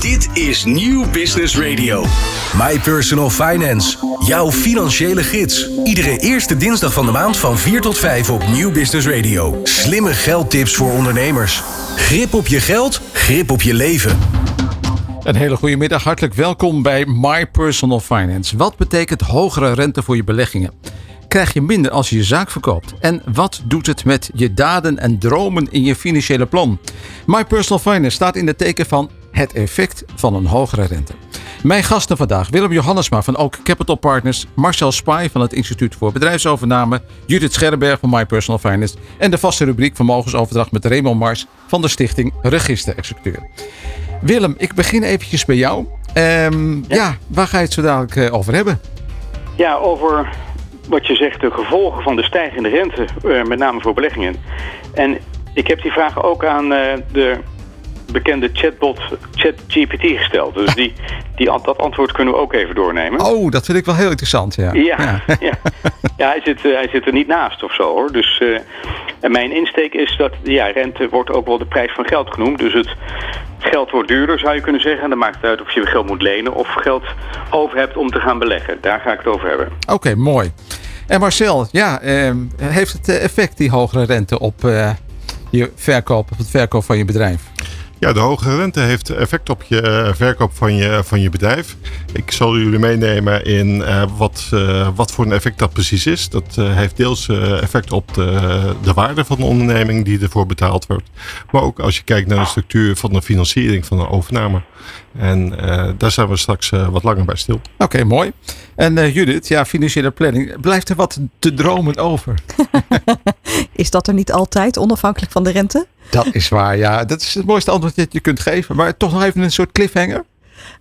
Dit is Nieuw Business Radio. My Personal Finance. Jouw financiële gids. Iedere eerste dinsdag van de maand van 4 tot 5 op Nieuw Business Radio. Slimme geldtips voor ondernemers. Grip op je geld, grip op je leven. Een hele goede middag, hartelijk welkom bij My Personal Finance. Wat betekent hogere rente voor je beleggingen? Krijg je minder als je je zaak verkoopt? En wat doet het met je daden en dromen in je financiële plan? My Personal Finance staat in het teken van het effect van een hogere rente. Mijn gasten vandaag Willem Johannesma van Ook Capital Partners, Marcel Spy van het Instituut voor Bedrijfsovername, Judith Scherberg van My Personal Finance en de vaste rubriek Vermogensoverdracht met Raymond Mars van de stichting Register Executeur. Willem, ik begin eventjes bij jou. Ehm, ja. waar ga je het zo dadelijk eh, over hebben? Ja, over wat je zegt, de gevolgen van de stijgende rente, eh, met name voor beleggingen. En ik heb die vraag ook aan uh, de bekende chatbot ChatGPT gesteld. Dus die, die, dat antwoord kunnen we ook even doornemen. Oh, dat vind ik wel heel interessant, ja. Ja, ja. ja. hij, zit, hij zit er niet naast of zo, hoor. Dus en mijn insteek is dat ja, rente wordt ook wel de prijs van geld genoemd. Dus het geld wordt duurder, zou je kunnen zeggen. En dan maakt het uit of je geld moet lenen of geld over hebt om te gaan beleggen. Daar ga ik het over hebben. Oké, mooi. En Marcel, ja, eh, heeft het effect, die hogere rente, op uh, je verkoop, op het verkoop van je bedrijf? Ja, de hoge rente heeft effect op je eh, verkoop van je, van je bedrijf. Ik zal jullie meenemen in uh, wat, uh, wat voor een effect dat precies is. Dat heeft deels effect op de, de waarde van de onderneming die ervoor betaald wordt. Maar ook als je kijkt naar de structuur van de financiering van een overname. En daar zijn we straks wat langer bij stil. Oké, mooi. En Judith, ja, financiële planning. Blijft er wat te dromen over? is dat er niet altijd, onafhankelijk van de rente? Dat is waar, ja. Dat is het mooiste antwoord dat je kunt geven. Maar toch nog even een soort cliffhanger.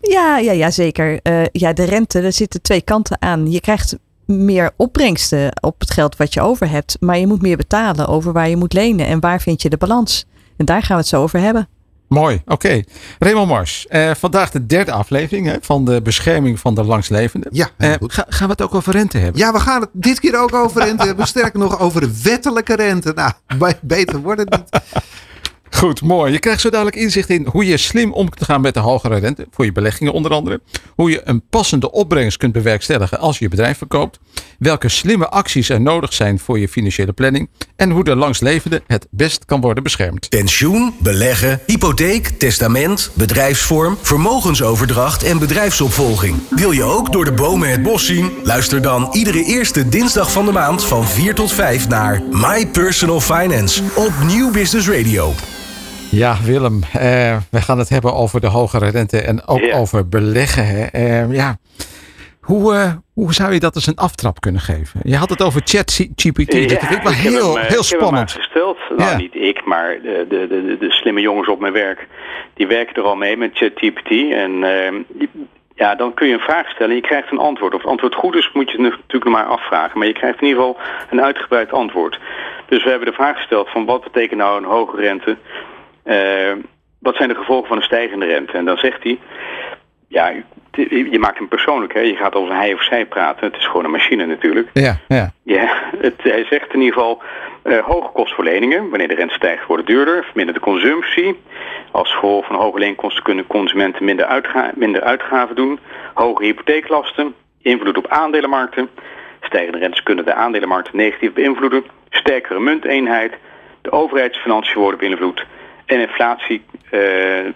Ja, ja, ja zeker. Uh, ja, de rente, er zitten twee kanten aan. Je krijgt meer opbrengsten op het geld wat je over hebt. Maar je moet meer betalen over waar je moet lenen en waar vind je de balans. En daar gaan we het zo over hebben. Mooi, oké. Okay. Raymond Mars, eh, vandaag de derde aflevering hè, van de bescherming van de langslevenden. Ja, eh, gaan we het ook over rente hebben? Ja, we gaan het dit keer ook over rente hebben. Sterker nog over wettelijke rente. Nou, beter wordt het niet. Goed, mooi. Je krijgt zo dadelijk inzicht in hoe je slim om te gaan met de hogere rente. Voor je beleggingen onder andere. Hoe je een passende opbrengst kunt bewerkstelligen als je je bedrijf verkoopt. Welke slimme acties er nodig zijn voor je financiële planning. En hoe de langslevende het best kan worden beschermd. Pensioen, beleggen, hypotheek, testament, bedrijfsvorm, vermogensoverdracht en bedrijfsopvolging. Wil je ook door de bomen het bos zien? Luister dan iedere eerste dinsdag van de maand van 4 tot 5 naar My Personal Finance op Nieuw Business Radio. Ja, Willem, eh, we gaan het hebben over de hogere rente en ook over beleggen. Hè. Eh, ja. Hoe, uh, hoe zou je dat als een aftrap kunnen geven? Je had het over ChatGPT. Ja, dat vind ik wel heel, hem, heel spannend. Gesteld. Nou, ja. niet ik, maar de, de, de, de, slimme jongens op mijn werk. Die werken er al mee met ChatGPT. En die, ja, dan kun je een vraag stellen en je krijgt een antwoord. Of het antwoord goed is, moet je het natuurlijk nog maar afvragen. Maar je krijgt in ieder geval een uitgebreid antwoord. Dus we hebben de vraag gesteld van wat betekent nou een hoge rente... Uh, wat zijn de gevolgen van een stijgende rente? En dan zegt hij, ja, je maakt hem persoonlijk, hè? je gaat over hij of zij praten. Het is gewoon een machine natuurlijk. Ja, ja. ja het, hij zegt in ieder geval, uh, hoge kostverleningen, wanneer de rente stijgt worden duurder, vermindert de consumptie. Als gevolg van hoge leenkosten kunnen consumenten minder, uitga minder uitgaven doen. Hoge hypotheeklasten, invloed op aandelenmarkten. Stijgende rentes kunnen de aandelenmarkt negatief beïnvloeden. Sterkere munteenheid. De overheidsfinanciën worden beïnvloed. En inflatie uh,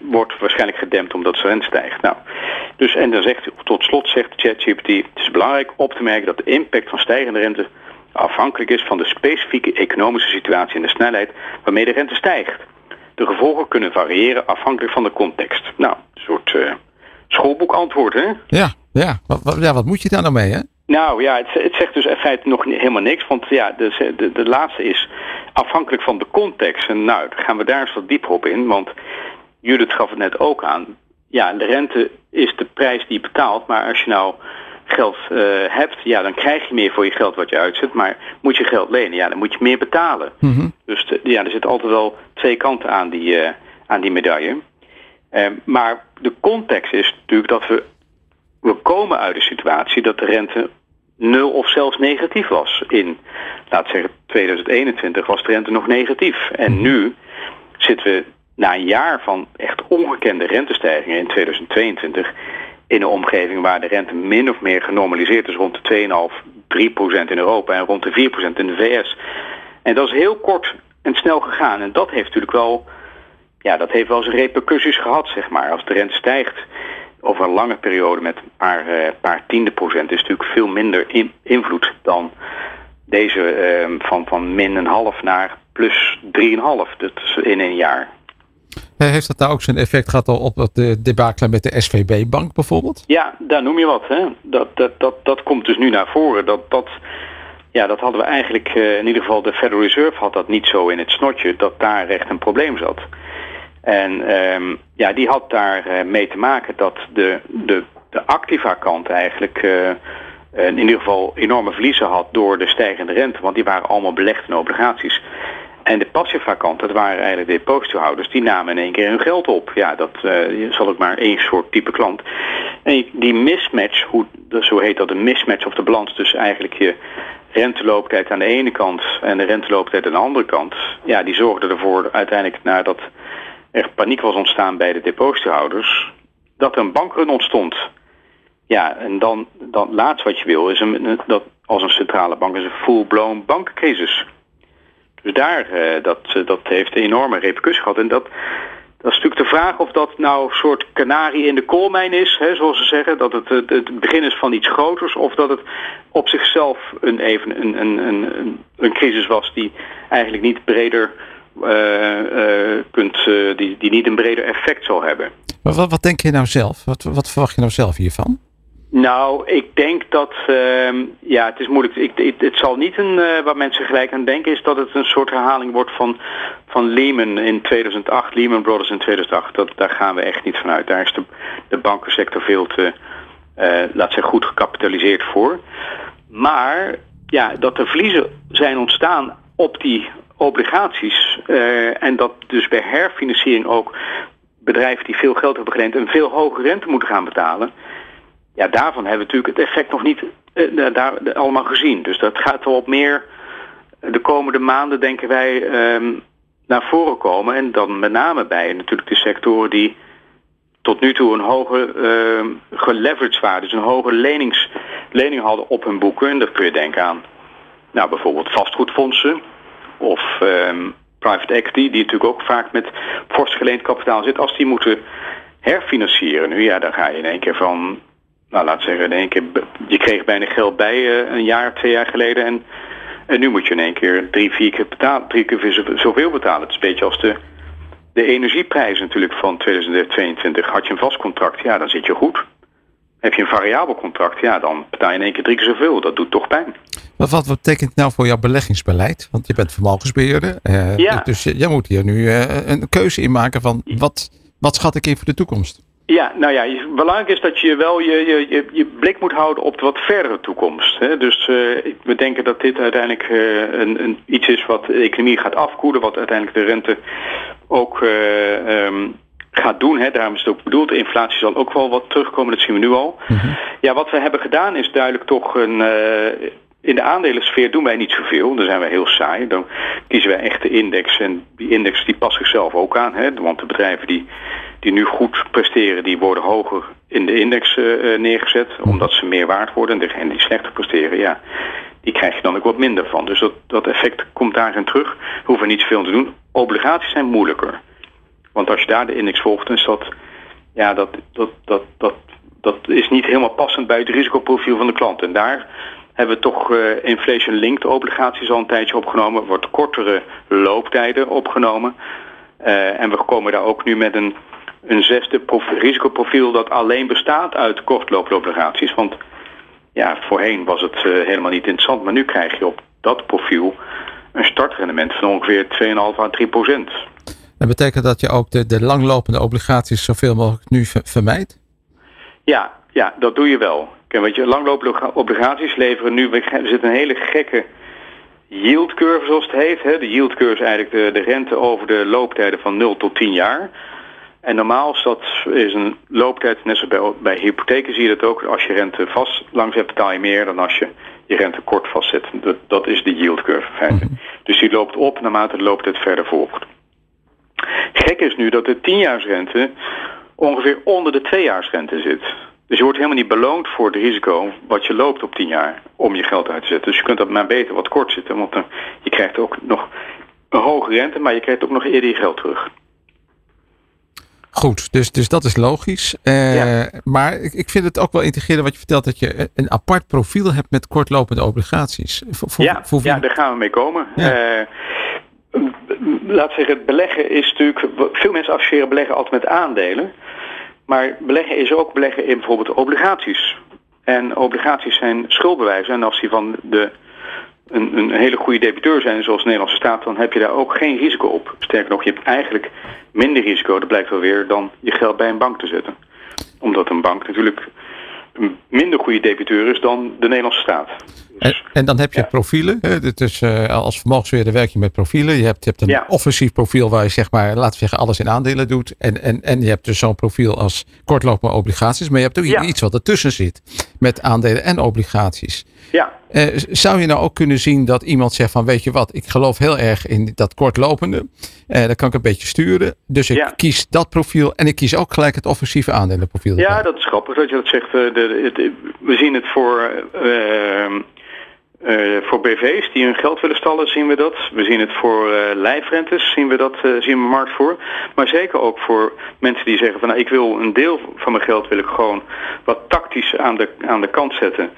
wordt waarschijnlijk gedempt omdat de rente stijgt. Nou, dus, en dan zegt, tot slot zegt ChatGPT, het is belangrijk op te merken dat de impact van stijgende rente afhankelijk is van de specifieke economische situatie en de snelheid waarmee de rente stijgt. De gevolgen kunnen variëren afhankelijk van de context. Nou, een soort uh, schoolboekantwoord, hè? Ja, ja. Wat, ja, wat moet je daar nou mee, hè? Nou ja, het, het, zegt dus in feite nog helemaal niks. Want ja, de, de, de laatste is afhankelijk van de context. En nou, dan gaan we daar eens wat dieper op in. Want Judith gaf het net ook aan. Ja, de rente is de prijs die je betaalt. Maar als je nou geld uh, hebt, ja, dan krijg je meer voor je geld wat je uitzet. Maar moet je geld lenen, ja, dan moet je meer betalen. Mm -hmm. Dus de, ja, er zitten altijd wel twee kanten aan die, uh, aan die medaille. Uh, maar de context is natuurlijk dat we, we komen uit een situatie dat de rente nul of zelfs negatief was. In, laat zeggen, 2021 was de rente nog negatief. En nu zitten we na een jaar van echt ongekende rentestijgingen in 2022 in een omgeving waar de rente min of meer genormaliseerd is rond de 2,5, 3 procent in Europa en rond de 4 procent in de VS. En dat is heel kort en snel gegaan. En dat heeft natuurlijk wel, ja, dat heeft wel zijn repercussies gehad, zeg maar. Als de rente stijgt over een lange periode met een paar, uh, paar tiende procent is natuurlijk veel minder in, invloed dan deze uh, van, van min een half naar plus 3,5 in een jaar. Heeft dat nou ook zijn effect gehad op het debacle met de SVB-bank bijvoorbeeld? Ja, daar noem je wat. Hè? Dat, dat, dat, dat komt dus nu naar voren. Dat, dat, ja, dat hadden we eigenlijk, in ieder geval de Federal Reserve had dat niet zo in het snotje, dat daar echt een probleem zat. En um, ja, die had daar uh, mee te maken dat de, de, de activa kant eigenlijk uh, in ieder geval enorme verliezen had door de stijgende rente, want die waren allemaal belegd in obligaties. En de passiva kant, dat waren eigenlijk de depositohouders, die namen in één keer hun geld op. Ja, dat zal ik maar één soort type klant. En die mismatch, hoe, zo heet dat, een mismatch of de balans tussen eigenlijk je rentelooptijd aan de ene kant en de rentelooptijd aan de andere kant. Ja, die zorgde ervoor uiteindelijk nadat er paniek was ontstaan bij de depositohouders, dat er een bankrun ontstond. Ja, en dan, dan laatst wat je wil is een, dat als een centrale bank is een full-blown bankencrisis. Dus daar, uh, dat, dat heeft een enorme repercussie gehad. En dat, dat is natuurlijk de vraag of dat nou een soort kanarie in de koolmijn is, hè, zoals ze zeggen. Dat het, het, het begin is van iets groters. Of dat het op zichzelf een, even een, een, een, een crisis was die eigenlijk niet breder kunt, uh, die, die niet een breder effect zal hebben. Maar wat, wat denk je nou zelf? Wat, wat verwacht je nou zelf hiervan? Nou, ik denk dat, uh, ja, het is moeilijk. Ik, het, het zal niet een, uh, waar mensen gelijk aan denken, is dat het een soort herhaling wordt van, van Lehman in 2008, Lehman Brothers in 2008. Dat, daar gaan we echt niet vanuit. Daar is de, de bankensector veel te, uh, laat zeggen, goed gecapitaliseerd voor. Maar, ja, dat er verliezen zijn ontstaan op die obligaties uh, en dat dus bij herfinanciering ook bedrijven die veel geld hebben geleend een veel hogere rente moeten gaan betalen ja, daarvan hebben we natuurlijk het effect nog niet uh, daar, allemaal gezien. Dus dat gaat wel op meer de komende maanden, denken wij, um, naar voren komen. En dan met name bij natuurlijk de sectoren die tot nu toe een hoge uh, geleveraged waren. Dus een hoge lening hadden op hun boeken. En dat kun je denken aan nou, bijvoorbeeld vastgoedfondsen of um, private equity, die natuurlijk ook vaak met fors geleend kapitaal zit. Als die moeten herfinancieren nu, ja, dan ga je in één keer van nou laat zeggen, in één keer, je kreeg bijna geld bij uh, een jaar, twee jaar geleden. En, en nu moet je in één keer drie, vier keer betalen, drie keer zoveel betalen. Het is een beetje als de, de energieprijs natuurlijk van 2022. Had je een vast contract, ja, dan zit je goed. Heb je een variabel contract, ja, dan betaal je in één keer drie keer zoveel. Dat doet toch pijn. Maar wat, wat betekent het nou voor jouw beleggingsbeleid? Want je bent vermogensbeheerder. Uh, ja. Dus jij moet hier nu uh, een keuze in maken van wat, wat schat ik in voor de toekomst? Ja, nou ja, belangrijk is dat je wel je, je, je blik moet houden op de wat verdere toekomst. Hè? Dus uh, we denken dat dit uiteindelijk uh, een, een, iets is wat de economie gaat afkoelen, wat uiteindelijk de rente ook uh, um, gaat doen. Hè? Daarom is het ook bedoeld. De inflatie zal ook wel wat terugkomen, dat zien we nu al. Mm -hmm. Ja, wat we hebben gedaan is duidelijk toch een, in de aandelensfeer doen wij niet zoveel. Dan zijn wij heel saai. Dan kiezen wij echt de index. En die index die past zichzelf ook aan. Hè? Want de bedrijven die, die nu goed presteren, die worden hoger in de index uh, neergezet. Omdat ze meer waard worden. En degenen die slechter presteren, ja, die krijg je dan ook wat minder van. Dus dat, dat effect komt daarin terug. We hoeven niet zoveel te doen. Obligaties zijn moeilijker. Want als je daar de index volgt, dan is dat... Ja, dat, dat, dat, dat, dat is niet helemaal passend bij het risicoprofiel van de klant. En daar hebben we toch uh, inflation-linked obligaties al een tijdje opgenomen. Wordt kortere looptijden opgenomen. Uh, en we komen daar ook nu met een, een zesde risicoprofiel dat alleen bestaat uit kortloopobligaties. Want ja, voorheen was het uh, helemaal niet interessant. Maar nu krijg je op dat profiel een startrendement van ongeveer 2,5 à 3 procent. Dat betekent dat je ook de, de langlopende obligaties zoveel mogelijk nu vermijdt? Ja, ja, dat doe je wel. Kijk, weet je, langlopende obligaties leveren nu, er zit een hele gekke yield curve zoals het heet. Hè. De yield curve is eigenlijk de, de rente over de looptijden van 0 tot 10 jaar. En normaal is dat is een looptijd, net zoals bij, bij hypotheken zie je dat ook. Als je rente vast langs hebt, betaal je meer dan als je je rente kort vastzet. Dat, dat is de yield curve in feite. -hmm. Dus die loopt op naarmate de looptijd verder volgt. gekke is nu dat de tienjaarsrente ongeveer onder de tweejaarsrente zit. Dus je wordt helemaal niet beloond voor het risico wat je loopt op 10 jaar om je geld uit te zetten. Dus je kunt dat maar beter wat kort zitten, want dan, je krijgt ook nog een hoge rente, maar je krijgt ook nog eerder je geld terug. Goed, dus, dus dat is logisch. Uh, ja. Maar ik, ik vind het ook wel integreren wat je vertelt, dat je een apart profiel hebt met kortlopende obligaties. Voor, voor, ja, voor ja, daar gaan we mee komen. Ja. Uh, laat zeggen, het beleggen is natuurlijk. Veel mensen associëren beleggen altijd met aandelen. Maar beleggen is ook beleggen in bijvoorbeeld obligaties. En obligaties zijn schuldbewijzen. En als die van de, een, een hele goede debiteur zijn, zoals de Nederlandse staat, dan heb je daar ook geen risico op. Sterker nog, je hebt eigenlijk minder risico, dat blijkt wel weer, dan je geld bij een bank te zetten. Omdat een bank natuurlijk een minder goede debiteur is dan de Nederlandse staat. En, en, dan heb je ja. profielen. Hè? Dus, uh, als vermogensbeheerder werk je met profielen. Je hebt, je hebt een ja. offensief profiel waar je zeg maar, laten we zeggen, alles in aandelen doet. En, en, en je hebt dus zo'n profiel als kortlopende obligaties. Maar je hebt ook ja. iets wat ertussen zit. Met aandelen en obligaties. Ja. Uh, zou je nou ook kunnen zien dat iemand zegt van weet je wat, ik geloof heel erg in dat kortlopende. Uh, dat kan ik een beetje sturen. Dus ik ja. kies dat profiel en ik kies ook gelijk het offensieve aandelenprofiel. Ja, dat is grappig dat je dat zegt. De, de, we zien het voor uh, uh, voor BV's die hun geld willen stallen zien we dat. We zien het voor uh, lijfrentes zien we dat uh, zien we markt voor. Maar zeker ook voor mensen die zeggen van nou, ik wil een deel van mijn geld wil ik gewoon wat tactisch aan de, aan de kant zetten.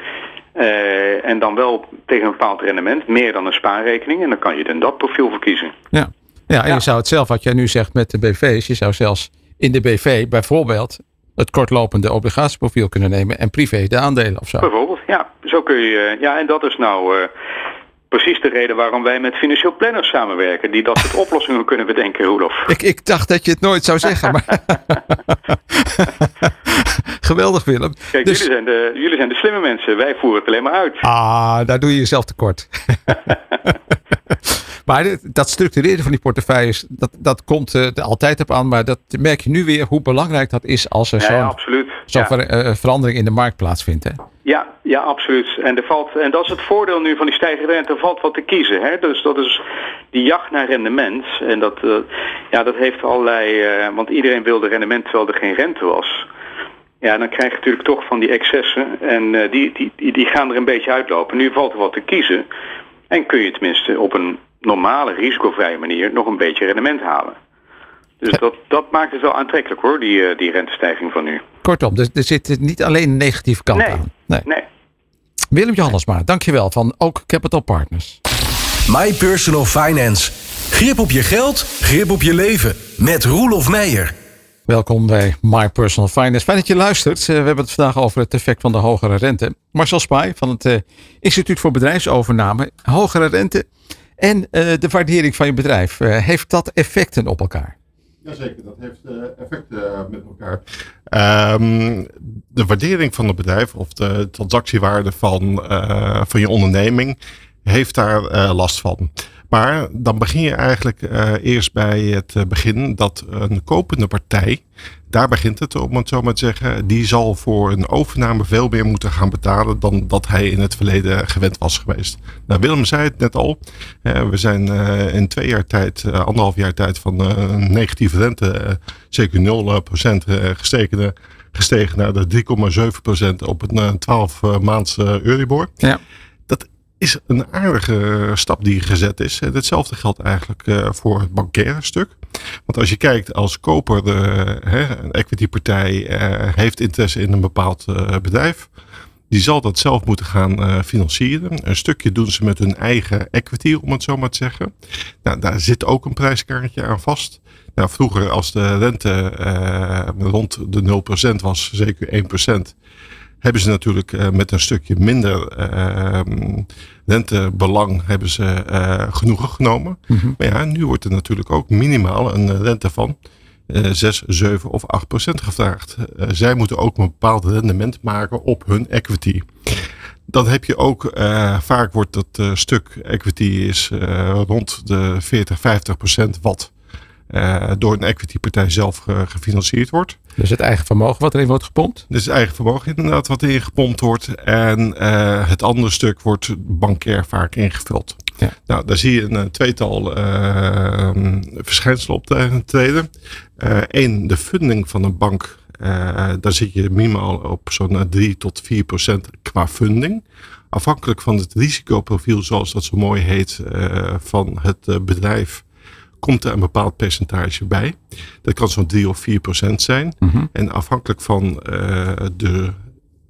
Uh, en dan wel tegen een bepaald rendement, meer dan een spaarrekening. En dan kan je dan dat profiel voor kiezen. Ja, ja en ja. je zou het zelf, wat jij nu zegt met de BV's, je zou zelfs in de BV bijvoorbeeld het kortlopende obligatieprofiel kunnen nemen en privé de aandelen of zo. Bijvoorbeeld, ja. Zo kun je, ja, en dat is nou uh, precies de reden waarom wij met financieel planners samenwerken. Die dat soort oplossingen kunnen bedenken, Roelof. Ik, ik dacht dat je het nooit zou zeggen, maar... Geweldig, Willem. Kijk, dus... jullie, zijn de, jullie zijn de slimme mensen. Wij voeren het alleen maar uit. Ah, daar doe je jezelf tekort. Maar dat structureren van die portefeuilles, dat, dat komt uh, altijd op aan. Maar dat merk je nu weer hoe belangrijk dat is als er zo'n ja, zo ja. ver, uh, verandering in de markt plaatsvindt. Hè? Ja, ja, absoluut. En, er valt, en dat is het voordeel nu van die stijgende rente. Er valt wat te kiezen. Hè? Dus dat is die jacht naar rendement. En dat, uh, ja, dat heeft allerlei... want iedereen wilde rendement terwijl er geen rente was. Ja, dan krijg je natuurlijk toch van die excessen. En die, die, die gaan er een beetje uitlopen. Nu valt er wat te kiezen. En kun je tenminste op een normale, risicovrije manier nog een beetje rendement halen. Dus dat, dat maakt het wel aantrekkelijk hoor, die, die rentestijging van nu. Kortom, er, er zit niet alleen een negatieve kant nee, aan. Nee. nee. Willem Johannesma, dankjewel van Ook Capital Partners. My Personal Finance. Grip op je geld, grip op je leven. Met Roelof Meijer. Welkom bij My Personal Finance. Fijn dat je luistert. We hebben het vandaag over het effect van de hogere rente. Marcel Spaai van het uh, Instituut voor Bedrijfsovername. Hogere rente en uh, de waardering van je bedrijf. Uh, heeft dat effecten op elkaar? Jazeker, dat heeft uh, effecten met elkaar. Um, de waardering van het bedrijf of de transactiewaarde van, van je onderneming heeft daar last van. Maar dan begin je eigenlijk uh, eerst bij het begin dat een kopende partij, daar begint het om het zo maar te zeggen, die zal voor een overname veel meer moeten gaan betalen dan dat hij in het verleden gewend was geweest. Nou, Willem zei het net al, we zijn uh, in twee jaar tijd, anderhalf jaar tijd van negatieve rente, zeker 0% gestegen, gestegen naar de 3,7% op een 12 maands Euribor. Ja is een aardige stap die gezet is. Hetzelfde geldt eigenlijk uh, voor het bankaire stuk. Want als je kijkt als koper, uh, een equitypartij uh, heeft interesse in een bepaald bedrijf. Die zal dat zelf moeten gaan financieren. Een stukje doen ze met hun eigen equity, om het zo maar te zeggen. Nou, daar zit ook een prijskaartje aan vast. Nou, vroeger als de rente rond de 0% was, zeker 1%, hebben ze natuurlijk uh, met een stukje minder uh, rentebelang hebben ze uh, genoegen genomen. Mm -hmm. Maar ja, nu wordt er natuurlijk ook minimaal een rente van 6, 7 of 8 procent gevraagd. zij moeten ook een bepaald rendement maken op hun equity. Dan heb je ook, vaak wordt dat stuk equity is rond de 40, 50 procent wat door een equity partij zelf gefinancierd wordt. Dus het eigen vermogen wat erin wordt gepompt? Dus het eigen vermogen inderdaad wat erin gepompt wordt. En uh, het andere stuk wordt bankair vaak ingevuld. Ja. Nou, daar zie je een tweetal uh, verschijnselen optreden. Eén, de funding van een bank. daar zit je minimaal op zo'n 3 tot 4 procent qua funding. Afhankelijk van het risicoprofiel, zoals dat zo mooi heet, van het bedrijf komt er een bepaald percentage bij. Dat kan zo'n 3 of 4 procent zijn. Mhm. En afhankelijk van uh, de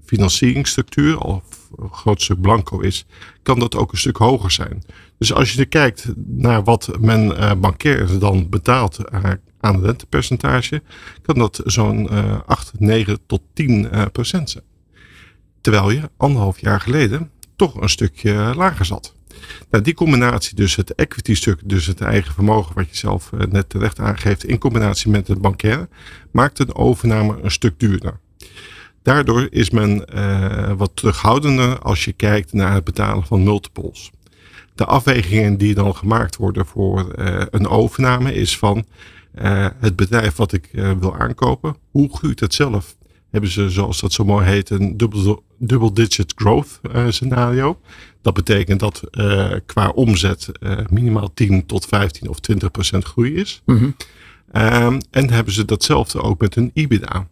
financieringsstructuur, of een groot stuk blanco is, kan dat ook een stuk hoger zijn. Dus als je er kijkt naar wat men uh, bankair dan betaalt aan het rentepercentage, kan dat zo'n uh, 8, 9 tot 10 uh, procent zijn. Terwijl je anderhalf jaar geleden toch een stukje lager zat. Nou, die combinatie, dus het equity stuk, dus het eigen vermogen wat je zelf uh, net terecht aangeeft, in combinatie met het bankaire, maakt een overname een stuk duurder. Daardoor is men uh, wat terughoudender als je kijkt naar het betalen van multiples. De afwegingen die dan gemaakt worden voor uh, een overname is van het bedrijf wat ik wil aankopen, hoe groeit het zelf? Hebben ze, zoals dat zo mooi heet, een double digit growth scenario. Dat betekent dat uh, qua omzet uh, minimaal 10 tot 15 of 20 procent groei is. Mm -hmm. um, en hebben ze datzelfde ook met hun EBITDA.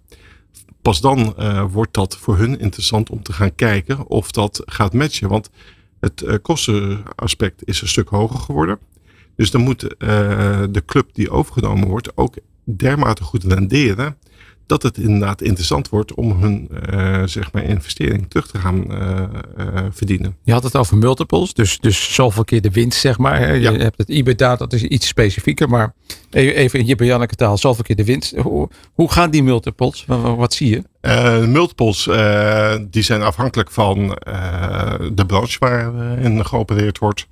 Pas dan uh, wordt dat voor hun interessant om te gaan kijken of dat gaat matchen. Want het kostenaspect is een stuk hoger geworden. Dus dan moet de club die overgenomen wordt ook dermate goed renderen dat het inderdaad interessant wordt om hun uh, zeg maar investering terug te gaan uh, uh, verdienen. Je had het over multiples, dus, dus zoveel keer de winst, zeg maar. Hè? Je hebt het EBITDA, dat is iets specifieker, maar even, even in en Janneke taal, zoveel keer de winst. Hoe, hoe gaan die multiples? Wat zie je? Uh, multiples uh, die zijn afhankelijk van uh, de branche waarin geopereerd wordt.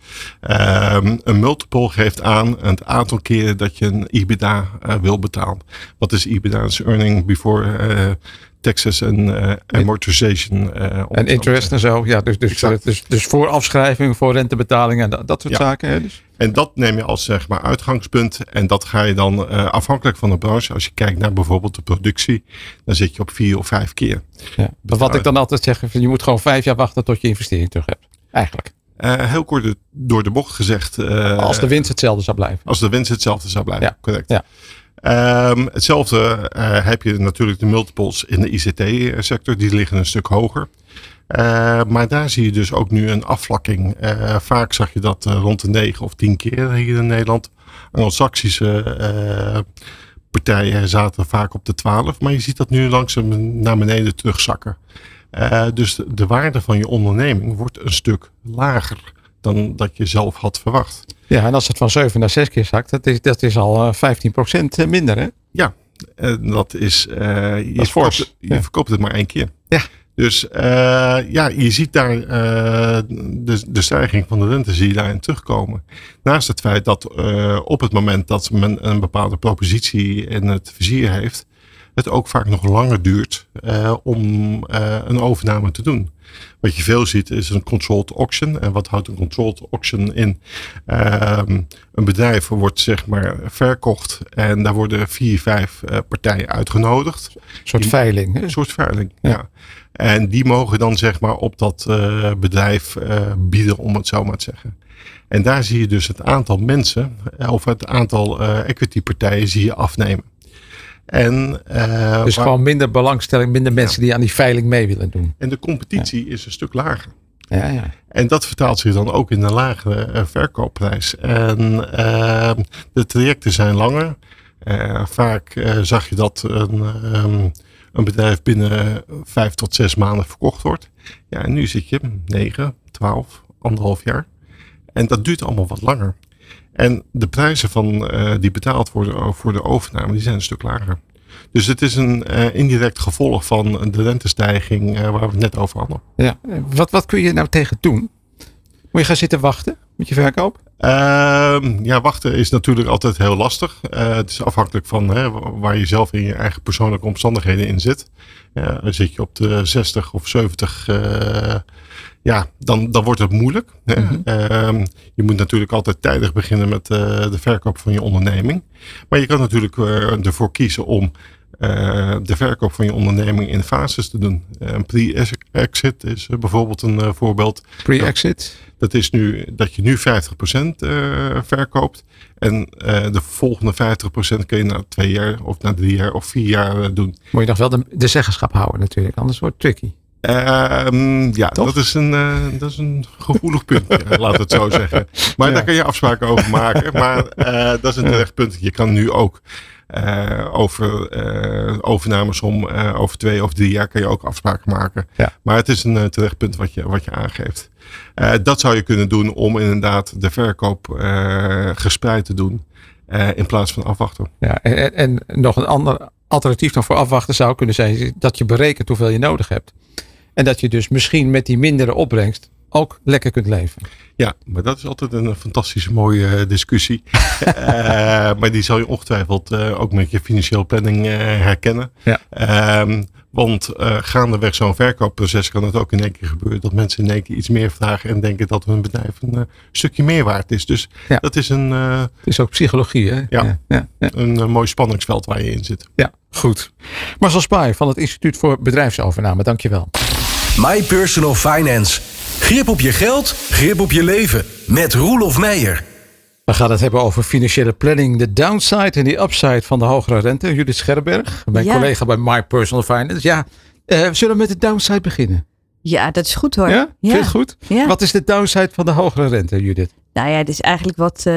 Um, een multiple geeft aan het aantal keren dat je een EBITDA uh, wil betalen. Wat is EBITDA? Dat is earning before taxes en amortization. En interest en zo. Ja, dus, dus, dus, dus voor afschrijving, voor rentebetalingen en dat, dat soort Ja. zaken. Hè? Dus, En dat neem je als zeg maar uitgangspunt. En dat ga je dan uh, afhankelijk van de branche. Als je kijkt naar bijvoorbeeld de productie. Dan zit je op vier of vijf keer. ja. Maar wat ik dan altijd zeg, je moet gewoon vijf jaar wachten tot je investering terug hebt. Eigenlijk. Uh, heel kort door de bocht gezegd. uh, Als de winst hetzelfde zou blijven. Als de winst hetzelfde zou blijven. Ja. Correct. Ja. Ehm, hetzelfde uh, heb je natuurlijk de multiples in de ICT-sector. Die liggen een stuk hoger. Uh, maar daar zie je dus ook nu een afvlakking. Uh, vaak zag je dat uh, rond de 9 of 10 keer hier in Nederland. Anglo-Saxische partijen zaten vaak op de 12. Maar je ziet dat nu langzaam naar beneden terugzakken. Dus de, de waarde van je onderneming wordt een stuk lager dan dat je zelf had verwacht. Ja, en als het van 7 naar 6 keer zakt, dat is, dat is al eh, 15% minder. Hè? Ja, dat is. Je, Dat is verkoopt, je ja. verkoopt het maar één keer. Ja. Dus uh, ja, je ziet daar uh, de, de stijging van de rente terugkomen. Naast het feit dat uh, op het moment dat men een bepaalde propositie in het vizier heeft, het ook vaak nog langer duurt uh, om uh, een overname te doen. Wat je veel ziet is een controlled auction. En wat houdt een controlled auction in? Um, een bedrijf wordt zeg maar verkocht en daar worden vier, vijf uh, partijen uitgenodigd. Een soort Die- veiling. Hè? Een soort veiling, Ja. ja. En die mogen dan zeg maar op dat bedrijf bieden, om het zo maar te zeggen. En daar zie je dus het aantal mensen, eh, of het aantal equity partijen zie je afnemen. En, uh, Dus waar- gewoon minder belangstelling, minder mensen die aan die veiling mee willen doen. en de competitie is een stuk lager. Ja, ja. En dat vertaalt zich dan ook in een lagere uh, verkoopprijs. En uh, de trajecten zijn langer. Uh, vaak zag je dat een, um, een bedrijf binnen vijf tot zes maanden verkocht wordt. Ja, en nu zit je negen, twaalf, anderhalf jaar. En dat duurt allemaal wat langer. En de prijzen van, uh, die betaald worden voor de overname, die zijn een stuk lager. Dus het is een uh, indirect gevolg van de rentestijging uh, waar we het net over hadden. ja. Wat, wat kun je nou tegen doen? Moet je gaan zitten wachten met je verkoop? Uh, ja, wachten is natuurlijk altijd heel lastig. Het is afhankelijk van hè, waar je zelf in je eigen persoonlijke omstandigheden in zit. Zit je op de 60 of 70, uh, ja, dan, dan wordt het moeilijk. Mm -hmm. je moet natuurlijk altijd tijdig beginnen met uh, de verkoop van je onderneming. Maar je kan natuurlijk uh, ervoor kiezen om eh, de verkoop van je onderneming in fases te doen. Een pre-exit is bijvoorbeeld een voorbeeld. Pre-exit? Dat is nu dat je nu 50% verkoopt. En de volgende 50% kun je na twee jaar of na drie jaar of vier jaar doen. Moet je nog wel de, de zeggenschap houden natuurlijk, anders wordt het tricky. Uh, ja, dat is, een, uh, dat is een gevoelig punt, laat het zo zeggen. Maar ja. daar kan je afspraken over maken. Maar uh, dat is een terecht punt. Je kan nu ook over overnames om over twee of drie jaar kan je ook afspraken maken. Ja. Maar het is een terecht punt wat je, wat je aangeeft. dat zou je kunnen doen om inderdaad de verkoop gespreid te doen. in plaats van afwachten. Ja, en, en nog een ander alternatief dan voor afwachten zou kunnen zijn dat je berekent hoeveel je nodig hebt. En dat je dus misschien met die mindere opbrengst ook lekker kunt leven. Ja, maar dat is altijd een fantastische mooie discussie. uh, maar die zal je ongetwijfeld uh, ook met je financiële planning uh, herkennen. Ja. Um, want gaandeweg zo'n verkoopproces kan het ook in één keer gebeuren dat mensen in één keer iets meer vragen en denken dat hun bedrijf een stukje meer waard is. Dus ja. dat is een. het is ook psychologie, hè? Ja, ja, een mooi spanningsveld waar je in zit. Ja, goed. Marcel Spaar van het Instituut voor Bedrijfsovername, dankjewel. My Personal Finance. Grip op je geld, grip op je leven. Met Roelof Meijer. We gaan het hebben over financiële planning, de downside en de upside van de hogere rente. Judith Scherberg, mijn Ja. collega bij My Personal Finance. Ja, eh, zullen we met de downside beginnen? Ja, dat is goed hoor. Ja? Vind je het goed? Ja. Wat is de downside van de hogere rente, Judith? Nou ja, het is eigenlijk wat, eh,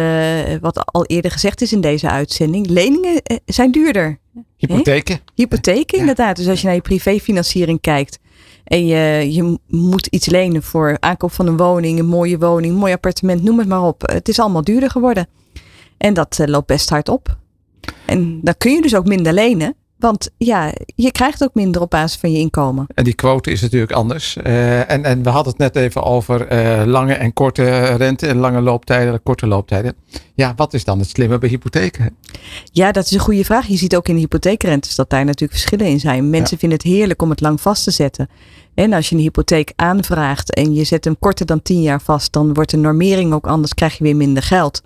wat al eerder gezegd is in deze uitzending. Leningen eh, zijn duurder. Hypotheken? Hypotheken inderdaad. Dus als je naar je privéfinanciering kijkt en je, moet iets lenen voor aankoop van een woning, een mooie woning, een mooi appartement, noem het maar op. Het is allemaal duurder geworden. En dat eh, loopt best hard op. En dan kun je dus ook minder lenen. Want ja, je krijgt ook minder op basis van je inkomen. En die quote is natuurlijk anders. Eh, en, en we hadden het net even over eh, lange en korte rente. En lange looptijden, korte looptijden. Ja, wat is dan het slimme bij hypotheken? Ja, dat is een goede vraag. Je ziet ook in de hypotheekrentes dat daar natuurlijk verschillen in zijn. Mensen vinden het heerlijk om het lang vast te zetten. En als je een hypotheek aanvraagt en je zet hem korter dan 10 jaar vast, dan wordt de normering ook anders, krijg je weer minder geld.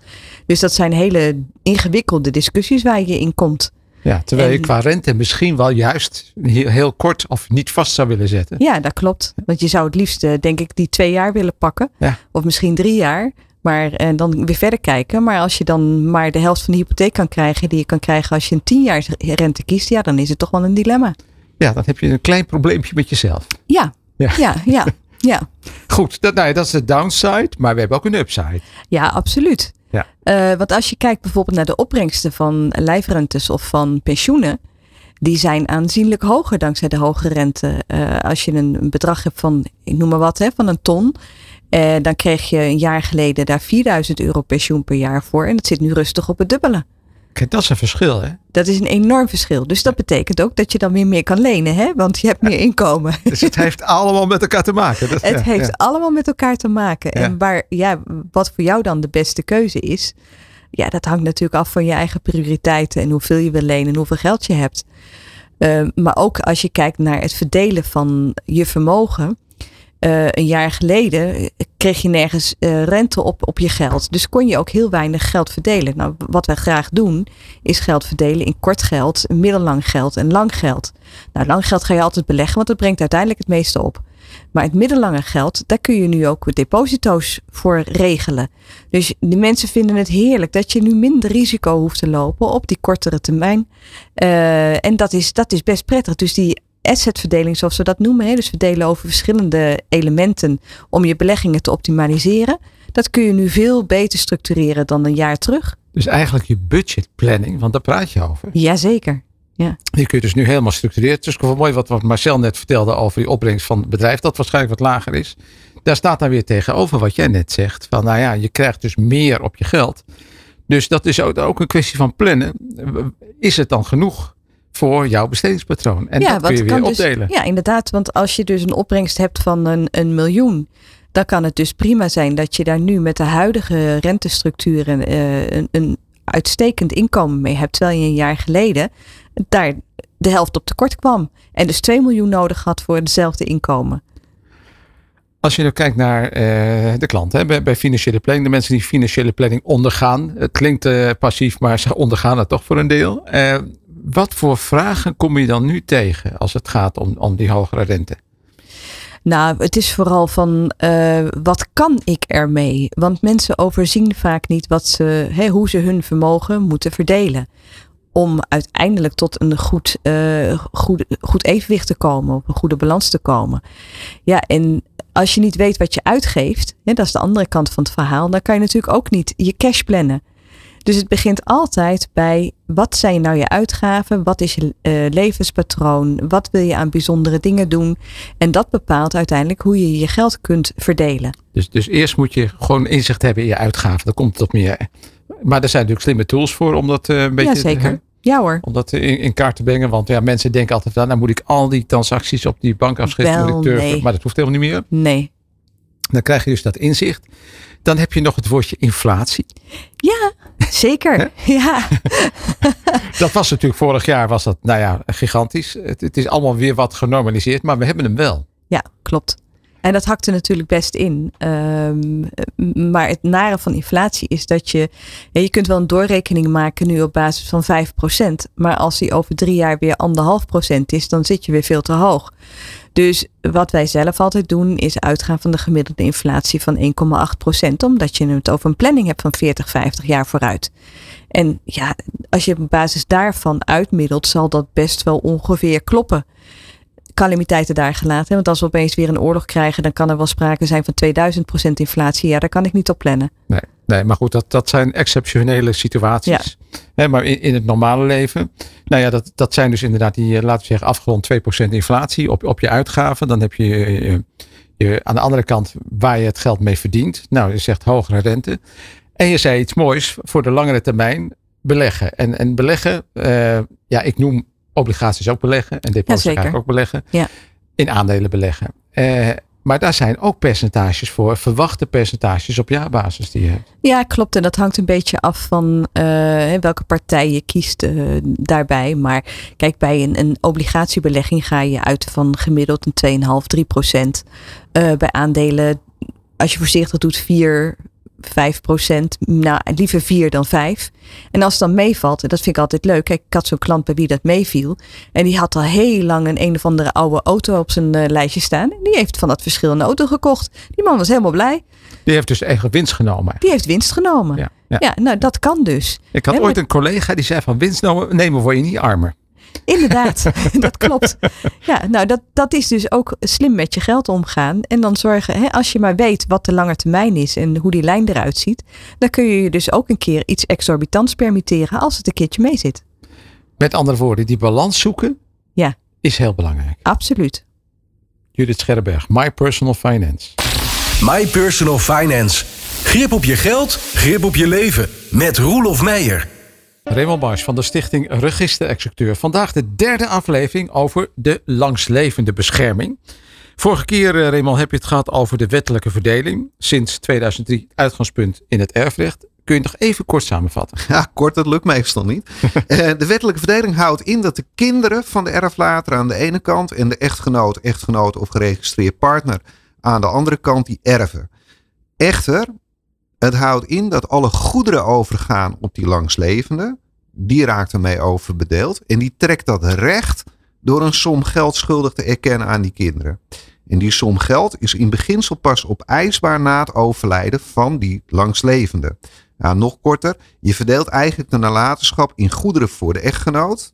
Dus dat zijn hele ingewikkelde discussies waar je in komt. Ja, terwijl je qua rente misschien wel juist heel, kort of niet vast zou willen zetten. Ja, dat klopt. Want je zou het liefst, eh, denk ik, die twee jaar willen pakken. Ja. Of misschien drie jaar. Maar en dan weer verder kijken. Maar als je dan maar de helft van de hypotheek kan krijgen, die je kan krijgen als je een tien jaar rente kiest, ja, dan is het toch wel een dilemma. Ja, dan heb je een klein probleempje met jezelf. Ja, Ja. ja, ja, ja. Goed, dat, nou ja, dat is de downside, maar we hebben ook een upside. Ja, absoluut. Ja. Eh, want als je kijkt bijvoorbeeld naar de opbrengsten van lijfrentes of van pensioenen, die zijn aanzienlijk hoger dankzij de hoge rente. Eh, als je een, bedrag hebt van, ik noem maar wat, hè, van een ton, eh, dan kreeg je een jaar geleden daar 4000 euro pensioen per jaar voor. En dat zit nu rustig op het dubbele. Kijk, dat is een verschil, hè? Dat is een enorm verschil. Dus dat betekent ook dat je dan weer meer kan lenen, hè? want je hebt meer inkomen. Dus het heeft allemaal met elkaar te maken. Dat, Het ja, heeft ja. allemaal met elkaar te maken. Ja. En waar, ja, wat voor jou dan de beste keuze is, ja, dat hangt natuurlijk af van je eigen prioriteiten en hoeveel je wil lenen en hoeveel geld je hebt. Eh, maar ook als je kijkt naar het verdelen van je vermogen. Eh, een jaar geleden kreeg je nergens eh, rente op, op je geld. Dus kon je ook heel weinig geld verdelen. Nou, wat wij graag doen, is geld verdelen in kort geld, middellang geld en lang geld. Nou, lang geld ga je altijd beleggen, want dat brengt uiteindelijk het meeste op. Maar het middellange geld, daar kun je nu ook deposito's voor regelen. Dus de mensen vinden het heerlijk dat je nu minder risico hoeft te lopen op die kortere termijn. Eh, en dat is, dat is best prettig. Dus die assetverdeling, zoals we dat noemen, hè, dus verdelen over verschillende elementen om je beleggingen te optimaliseren. Dat kun je nu veel beter structureren dan een jaar terug. Dus eigenlijk je budgetplanning, want daar praat je over. Jazeker. Die kun je dus nu helemaal structureren. Het is wel mooi wat, wat Marcel net vertelde over die opbrengst van het bedrijf, dat waarschijnlijk wat lager is. Daar staat dan weer tegenover wat jij net zegt. Van nou ja, je krijgt dus meer op je geld. Dus dat is ook een kwestie van plannen. Is het dan genoeg voor jouw bestedingspatroon? En dat kun je weer dus- opdelen. ja, inderdaad. Want als je dus een opbrengst hebt van een, een miljoen, dan kan het dus prima zijn dat je daar nu met de huidige rentestructuren eh, een, een uitstekend inkomen mee hebt. Terwijl je een jaar geleden daar de helft op tekort kwam. En dus 2 miljoen nodig had voor hetzelfde inkomen. Als je nu kijkt naar eh, de klant, hè, bij, bij financiële planning, de mensen die financiële planning ondergaan. Het klinkt eh, passief, maar ze ondergaan het toch voor een deel. Eh, wat voor vragen kom je dan nu tegen als het gaat om, om die hogere rente? Nou, het is vooral van uh, wat kan ik ermee? Want mensen overzien vaak niet wat ze, hoe ze hun vermogen moeten verdelen. Om uiteindelijk tot een goed, uh, goed, goed evenwicht te komen, op een goede balans te komen. Ja, en als je niet weet wat je uitgeeft, hè, dat is de andere kant van het verhaal, dan kan je natuurlijk ook niet je cash plannen. Dus het begint altijd bij wat zijn nou je uitgaven? Wat is je uh, levenspatroon? Wat wil je aan bijzondere dingen doen? En dat bepaalt uiteindelijk hoe je je geld kunt verdelen. Dus, dus eerst moet je gewoon inzicht hebben in je uitgaven. Dan komt het op meer. Maar er zijn natuurlijk slimme tools voor om dat uh, een beetje. Ja, zeker. Ja hoor. Om dat in, in, kaart te brengen. Want ja, mensen denken altijd van, nou moet ik al die transacties op die bankafschrift Wel, nee. Maar dat hoeft helemaal niet meer. Nee. Dan krijg je dus dat inzicht. Dan heb je nog het woordje inflatie. Ja, zeker. ja. dat was natuurlijk vorig jaar was dat, nou ja, gigantisch. Het, het, is allemaal weer wat genormaliseerd, maar we hebben hem wel. Ja, klopt. En dat hakte natuurlijk best in. Um, maar het nare van inflatie is dat je. Je kunt wel een doorrekening maken nu op basis van 5%. Maar als die over drie jaar weer anderhalf procent is, dan zit je weer veel te hoog. Dus wat wij zelf altijd doen, is uitgaan van de gemiddelde inflatie van 1,8%, omdat je het over een planning hebt van 40, 50 jaar vooruit. En ja, als je op basis daarvan uitmiddelt, zal dat best wel ongeveer kloppen. Calamiteiten daar gelaten. Want als we opeens weer een oorlog krijgen, dan kan er wel sprake zijn van 2000% inflatie. Ja, daar kan ik niet op plannen. Nee, nee maar goed, dat, dat zijn exceptionele situaties. Ja. maar in, in het normale leven, nou ja, dat, dat zijn dus inderdaad die, eh, laten we zeggen, afgerond 2% inflatie op, op je uitgaven. Dan heb je, je, je, aan de andere kant waar je het geld mee verdient. Nou, je zegt hogere rente. En je zei iets moois voor de langere termijn beleggen. En, en beleggen, uh, ja, ik noem obligaties ook beleggen en deposito's ja, ook beleggen. Ja. In aandelen beleggen. Uh, maar daar zijn ook percentages voor, verwachte percentages op jaarbasis die je hebt. Ja, klopt. En dat hangt een beetje af van uh, welke partij je kiest uh, daarbij. Maar kijk, bij een, een, obligatiebelegging ga je uit van gemiddeld een 2,5, 3 procent. Bij aandelen, als je voorzichtig doet, 4, 5 procent. Nou, liever 4 dan 5. En als het dan meevalt, en dat vind ik altijd leuk. Kijk, ik had zo'n klant bij wie dat meeviel. En die had al heel lang een een of andere oude auto op zijn uh, lijstje staan. En die heeft van dat verschil een auto gekocht. Die man was helemaal blij. Die heeft dus eigen winst genomen. Die heeft winst genomen. Ja, ja. ja nou dat kan dus. Ik had ooit een collega die zei van winst nemen word je niet armer. Inderdaad, dat klopt. Ja, nou dat, dat is dus ook slim met je geld omgaan. En dan zorgen, hè, als je maar weet wat de lange termijn is en hoe die lijn eruit ziet, dan kun je je dus ook een keer iets exorbitants permitteren als het een keertje mee zit. Met andere woorden, die balans zoeken ja. is heel belangrijk. Absoluut. Judith Scherberg, My Personal Finance. My Personal Finance. Grip op je geld, grip op je leven. Met Roelof Meijer. Raymond Bars van de stichting Register-Executeur. Vandaag de derde aflevering over de langslevende bescherming. Vorige keer, uh, Raymond, heb je het gehad over de wettelijke verdeling. Sinds 2003 uitgangspunt in het erfrecht. Kun je nog even kort samenvatten? Ja, kort, dat lukt meestal niet. uh, de wettelijke verdeling houdt in dat de kinderen van de erflater aan de ene kant en de echtgenoot, echtgenoot of geregistreerd partner aan de andere kant die erven. Echter, het houdt in dat alle goederen overgaan op die langslevende. Die raakt ermee overbedeeld. En die trekt dat recht door een som geld schuldig te erkennen aan die kinderen. En die som geld is in beginsel pas opeisbaar na het overlijden van die langslevende. Nou, nog korter, je verdeelt eigenlijk de nalatenschap in goederen voor de echtgenoot,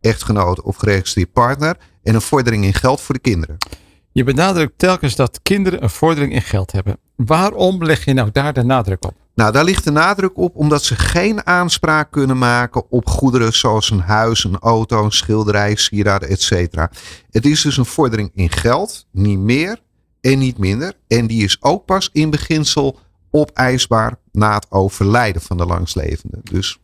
echtgenoot of geregistreerd partner en een vordering in geld voor de kinderen. Je benadrukt telkens dat kinderen een vordering in geld hebben. Waarom leg je nou daar de nadruk op? Nou, daar ligt de nadruk op omdat ze geen aanspraak kunnen maken op goederen zoals een huis, een auto, een schilderij, sieraden, etc. Het is dus een vordering in geld, niet meer en niet minder. En die is ook pas in beginsel opeisbaar na het overlijden van de langslevende. Dus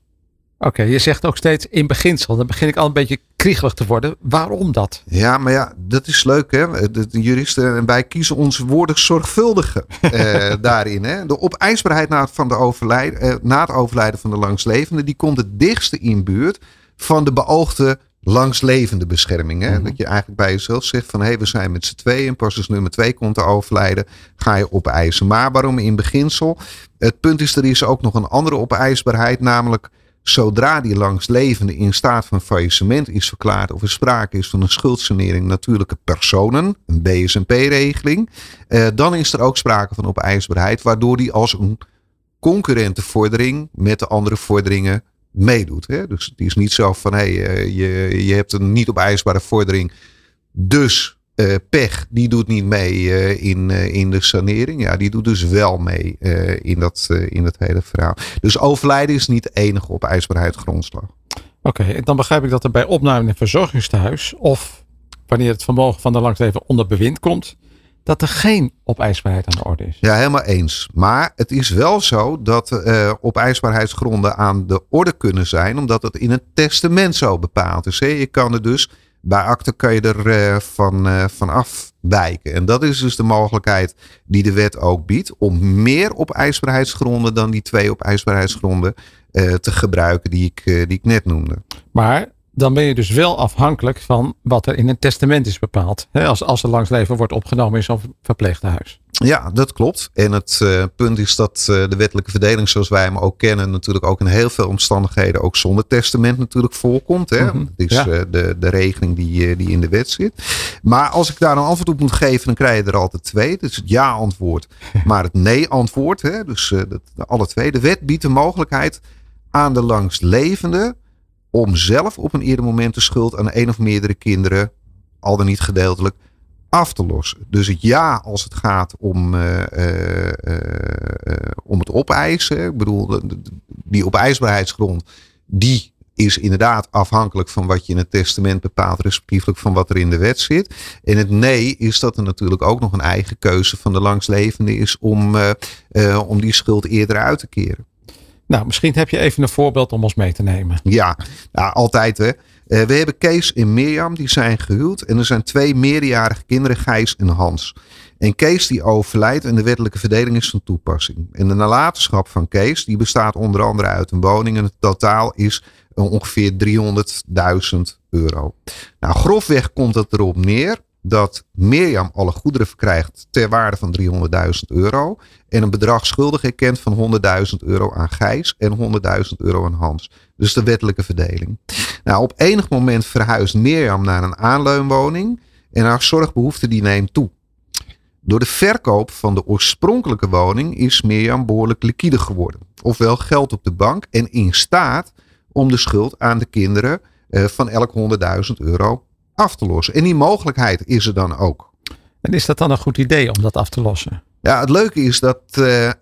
Oké, je zegt ook steeds in beginsel. Dan begin ik al een beetje kriegelig te worden. Waarom dat? Ja, maar ja, dat is leuk hè. De, juristen en wij kiezen onze woorden zorgvuldiger eh, daarin. Hè? De opeisbaarheid na het, van de overlijden, eh, na het overlijden van de langslevende, die komt het dichtste in buurt van de beoogde langslevende bescherming. Hè? Mhm. Dat je eigenlijk bij jezelf zegt van hé, hey, we zijn met z'n tweeën. Pas als nummer twee komt te overlijden, ga je opeisen. Maar waarom in beginsel? Het punt is, er is ook nog een andere opeisbaarheid, namelijk Zodra die langslevende in staat van faillissement is verklaard of er sprake is van een schuldsanering natuurlijke personen, een BSNP-regeling, eh, dan is er ook sprake van opeisbaarheid, waardoor die als een concurrente vordering met de andere vorderingen meedoet. Hè? Dus het is niet zo van hé, hey, je, je hebt een niet opeisbare vordering, dus uh, pech, die doet niet mee uh, in, uh, in de sanering. Ja, die doet dus wel mee in, dat, in dat hele verhaal. Dus overlijden is niet de enige opeisbaarheid grondslag. Oké, okay, dan begrijp ik dat er bij opname in een verzorgingstehuis of wanneer het vermogen van de langleven onder bewind komt, dat er geen opeisbaarheid aan de orde is. Ja, helemaal eens. Maar het is wel zo dat uh, opeisbaarheidsgronden aan de orde kunnen zijn, omdat het in het testament zo bepaald is. Hè? Je kan er dus bij akte kan je er uh, van, uh, van afwijken. En dat is dus de mogelijkheid die de wet ook biedt. Om meer op ijsbaarheidsgronden dan die twee op ijsbaarheidsgronden uh, te gebruiken die ik, die ik net noemde. Maar dan ben je dus wel afhankelijk van wat er in een testament is bepaald. Hè, als, als er langs leven wordt opgenomen in zo'n verpleeghuis. Ja, dat klopt. En het uh, punt is dat uh, de wettelijke verdeling zoals wij hem ook kennen, natuurlijk ook in heel veel omstandigheden ook zonder testament natuurlijk voorkomt. Hè? Mm -hmm. Dat is ja. uh, de, de regeling die, die in de wet zit. Maar als ik daar een antwoord op moet geven, dan krijg je er altijd twee. Dus het ja-antwoord, maar het nee-antwoord. Dus dat, alle twee. De wet biedt de mogelijkheid aan de langstlevende om zelf op een eerder moment de schuld aan een of meerdere kinderen, al dan niet gedeeltelijk, af te lossen. Dus het ja als het gaat om, uh, uh, uh, om het opeisen. Ik bedoel, die opeisbaarheidsgrond, die is inderdaad afhankelijk van wat je in het testament bepaalt, respectievelijk van wat er in de wet zit. En het nee is dat er natuurlijk ook nog een eigen keuze van de langslevende is om, om die schuld eerder uit te keren. Nou, misschien heb je even een voorbeeld om ons mee te nemen. Ja, nou, altijd hè. Uh, we hebben Kees en Mirjam, die zijn gehuwd. En er zijn twee meerderjarige kinderen, Gijs en Hans. En Kees die overlijdt en de wettelijke verdeling is van toepassing. En de nalatenschap van Kees, die bestaat onder andere uit een woning. En het totaal is ongeveer 300.000 euro. Nou, grofweg komt het erop neer dat Mirjam alle goederen verkrijgt ter waarde van 300.000 euro. En een bedrag schuldig erkent van 100.000 euro aan Gijs en 100.000 euro aan Hans. Dus de wettelijke verdeling. Nou, op enig moment verhuist Mirjam naar een aanleunwoning. En haar zorgbehoefte die neemt toe. Door de verkoop van de oorspronkelijke woning is Mirjam behoorlijk liquide geworden. Ofwel geld op de bank en in staat om de schuld aan de kinderen van elk 100.000 euro af te lossen. En die mogelijkheid is er dan ook. En is dat dan een goed idee om dat af te lossen? Ja, het leuke is dat uh, uh,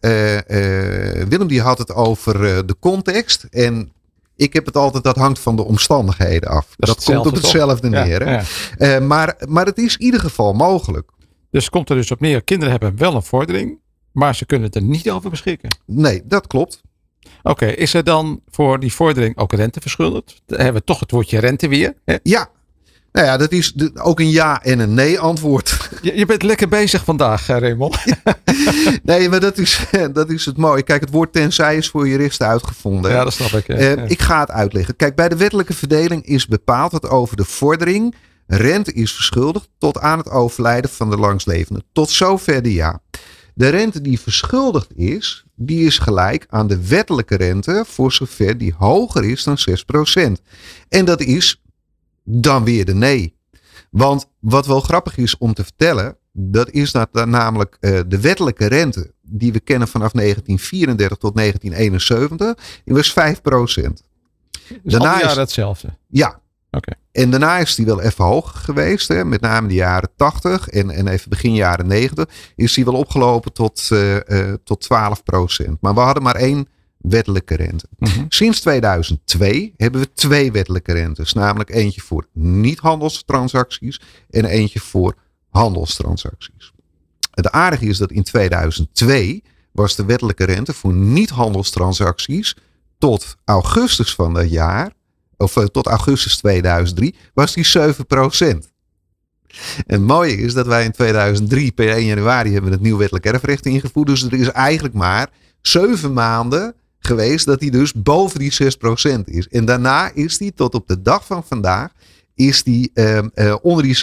Willem die had het over de context. En ik heb het altijd, dat hangt van de omstandigheden af. Dat, dat komt op hetzelfde toch? neer. Ja, ja. maar, maar het is in ieder geval mogelijk. Dus komt er dus op neer, kinderen hebben wel een vordering, maar ze kunnen er niet over beschikken. Nee, dat klopt. Oké, okay, is er dan voor die vordering ook rente verschuldigd? Dan hebben we toch het woordje rente weer. Hè? Ja, nou ja, dat is ook een ja en een nee antwoord. Je, je bent lekker bezig vandaag, Raymond. nee, maar dat is, dat is het mooie. Kijk, het woord tenzij is voor juristen uitgevonden. Ja, dat snap ik. Ja. Uh, ik ga het uitleggen. Kijk, bij de wettelijke verdeling is bepaald dat over de vordering rente is verschuldigd tot aan het overlijden van de langslevende. Tot zover de ja. De rente die verschuldigd is, die is gelijk aan de wettelijke rente voor zover die hoger is dan 6%. En dat is dan weer de nee. Want wat wel grappig is om te vertellen, dat is dat namelijk uh, de wettelijke rente die we kennen vanaf 1934 tot 1971, die was 5 procent. Dus daarna is hetzelfde. Ja. Oké. En daarna is die wel even hoger geweest, hè, met name de jaren 80 en, en even begin jaren 90, is die wel opgelopen tot, uh, uh, tot 12 procent. Maar we hadden maar één wettelijke rente. Mm-hmm. Sinds 2002 hebben we twee wettelijke rentes. Namelijk eentje voor niet-handelstransacties en eentje voor handelstransacties. Het aardige is dat in 2002 was de wettelijke rente voor niet-handelstransacties tot augustus van dat jaar, of tot augustus 2003, was die 7% En het mooie is dat wij in 2003 per 1 januari hebben het nieuw wettelijk erfrecht ingevoerd. Dus er is eigenlijk maar zeven maanden geweest dat hij dus boven die 6% is. En daarna is hij tot op de dag van vandaag is die, uh, uh, onder die 6%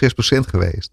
geweest.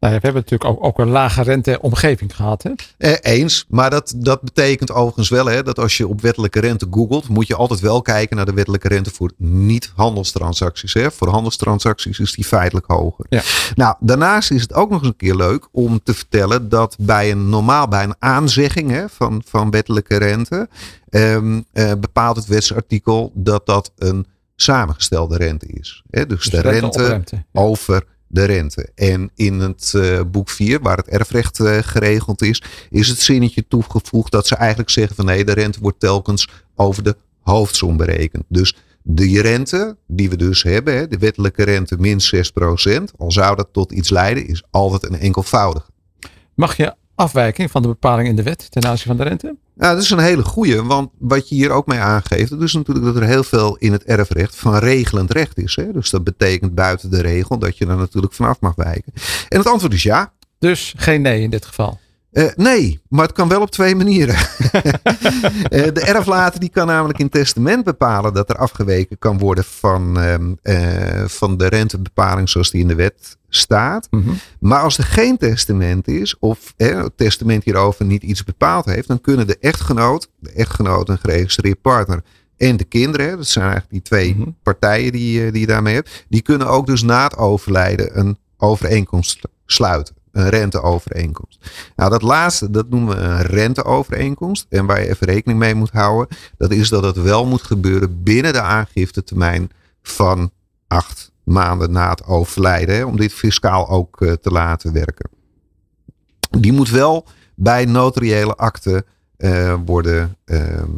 Nou, we hebben natuurlijk ook, ook een lage renteomgeving gehad. Hè? Eh, eens, maar dat, dat betekent overigens wel hè, dat als je op wettelijke rente googelt, moet je altijd wel kijken naar de wettelijke rente voor niet-handelstransacties. Hè. Voor handelstransacties is die feitelijk hoger. Ja. Nou, daarnaast is het ook nog eens een keer leuk om te vertellen dat bij een normaal, bij een aanzegging hè, van, van wettelijke rente, ehm, eh, bepaalt het wetsartikel dat dat een samengestelde rente is. Hè. Dus, Dus de rente ja. over de rente. En in het eh, boek 4, waar het erfrecht eh, geregeld is, is het zinnetje toegevoegd dat ze eigenlijk zeggen van nee, de rente wordt telkens over de hoofdsom berekend. Dus de rente die we dus hebben, de wettelijke rente min 6%, al zou dat tot iets leiden, is altijd een enkelvoudige. Mag je afwijking van de bepaling in de wet ten aanzien van de rente? Nou, dat is een hele goeie, want wat je hier ook mee aangeeft, dat is natuurlijk dat er heel veel in het erfrecht van regelend recht is. Hè? Dus dat betekent buiten de regel dat je er natuurlijk vanaf mag wijken. En het antwoord is ja. Dus geen nee in dit geval. Eh, nee, maar het kan wel op twee manieren. Eh, de erflater die kan namelijk in testament bepalen dat er afgeweken kan worden van, ehm, eh, van de rentebepaling zoals die in de wet staat. Mhm. Maar als er geen testament is, of het testament hierover niet iets bepaald heeft, dan kunnen de echtgenoot, de echtgenoot en geregistreerd partner en de kinderen, dat zijn eigenlijk die twee Mhm. partijen die, die je daarmee hebt, die kunnen ook dus na het overlijden een overeenkomst sluiten. Een renteovereenkomst. Nou, dat laatste, dat noemen we een renteovereenkomst. En waar je even rekening mee moet houden, dat is dat het wel moet gebeuren binnen de aangiftetermijn van acht maanden na het overlijden. Hè, om dit fiscaal ook eh, te laten werken. Die moet wel bij notariële akte eh, worden, ehm,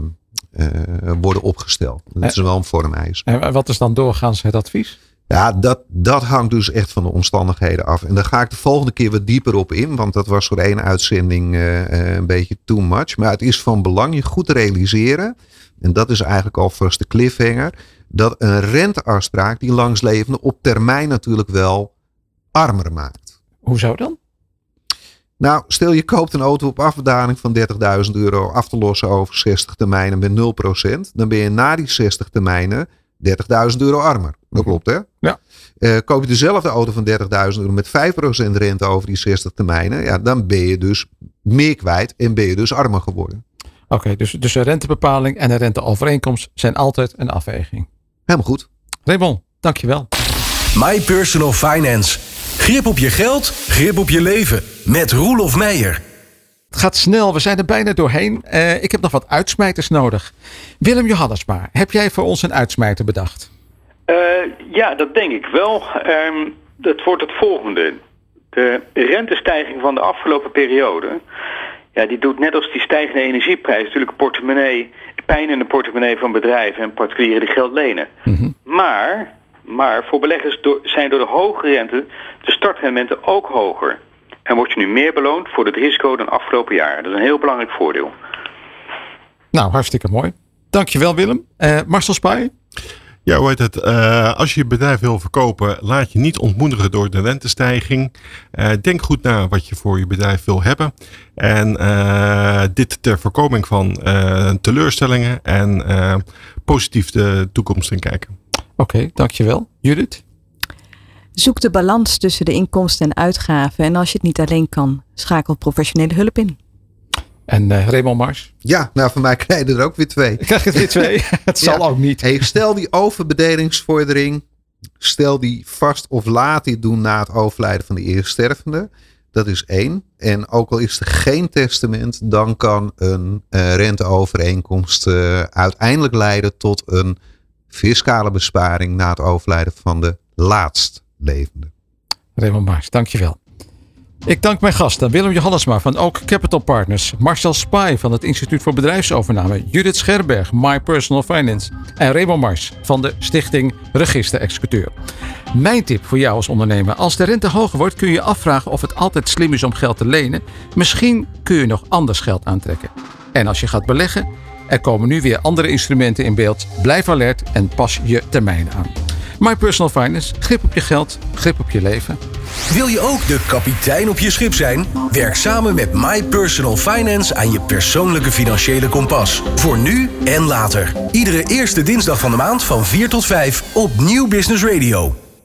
eh, worden opgesteld. Dat is wel een vormeis. En wat is dan doorgaans het advies? Ja, dat, dat hangt dus echt van de omstandigheden af. En daar ga ik de volgende keer wat dieper op in. Want dat was voor één uitzending eh, eh, een beetje too much. Maar het is van belang je goed te realiseren. En dat is eigenlijk alvast de cliffhanger. Dat een renteafspraak die langslevende op termijn natuurlijk wel armer maakt. Hoezo dan? Nou, stel je koopt een auto op afbetaling van 30.000 euro af te lossen over 60 termijnen met 0%. Dan ben je na die 60 termijnen 30.000 euro armer. Dat klopt hè? Ja. Eh, koop je dezelfde auto van 30.000 euro met 5% rente over die 60 termijnen. Ja, dan ben je dus meer kwijt en ben je dus armer geworden. Oké, dus, dus een rentebepaling en een renteovereenkomst zijn altijd een afweging. Helemaal goed. Raymond, dankjewel. My Personal Finance. Grip op je geld, grip op je leven. Met Roelof Meijer. Het gaat snel, we zijn er bijna doorheen. Eh, ik heb nog wat uitsmijters nodig. Willem Johannesma, heb jij voor ons een uitsmijter bedacht? Eh, ja, dat denk ik wel. Ehm, dat wordt het volgende. De rentestijging van de afgelopen periode... Ja, die doet net als die stijgende energieprijs natuurlijk portemonnee, pijn in de portemonnee van bedrijven en particulieren die geld lenen. Maar, maar voor beleggers zijn door de hoge rente de startrendementen ook hoger. En word je nu meer beloond voor het risico dan afgelopen jaar. Dat is een heel belangrijk voordeel. Nou, hartstikke mooi. Dankjewel Willem. Eh Marcel Spij? Ja, hoe heet het? Eh, als je je bedrijf wil verkopen, laat je niet ontmoedigen door de rentestijging. Eh, denk goed na wat je voor je bedrijf wil hebben. En eh, dit ter voorkoming van eh, teleurstellingen en eh, positief de toekomst in kijken. Oké, dankjewel. Judith? Zoek de balans tussen de inkomsten en uitgaven. En als je het niet alleen kan, schakel professionele hulp in. En eh Raymond Mars? Ja, nou voor mij krijg je er ook weer twee. Krijg je er weer twee? het zal Ja. ook niet. Hey, stel die overbedelingsvordering, stel die vast of laat die doen na het overlijden van de eerststervende. Dat is één. En ook al is er geen testament, dan kan een eh, renteovereenkomst eh, uiteindelijk leiden tot een fiscale besparing na het overlijden van de laatstlevende. Raymond Mars, dankjewel. Ik dank mijn gasten Willem Johannesma van Oak Capital Partners, Marcel Spy van het Instituut voor Bedrijfsovername, Judith Scherberg, My Personal Finance en Raymond Mars van de Stichting Register Executeur. Mijn tip voor jou als ondernemer, als de rente hoger wordt kun je afvragen of het altijd slim is om geld te lenen. Misschien kun je nog anders geld aantrekken. En als je gaat beleggen, er komen nu weer andere instrumenten in beeld. Blijf alert en pas je termijn aan. My Personal Finance, grip op je geld, grip op je leven. Wil je ook de kapitein op je schip zijn? Werk samen met My Personal Finance aan je persoonlijke financiële kompas. Voor nu en later. Iedere eerste dinsdag van de maand van 4 tot 5 op Nieuw Business Radio.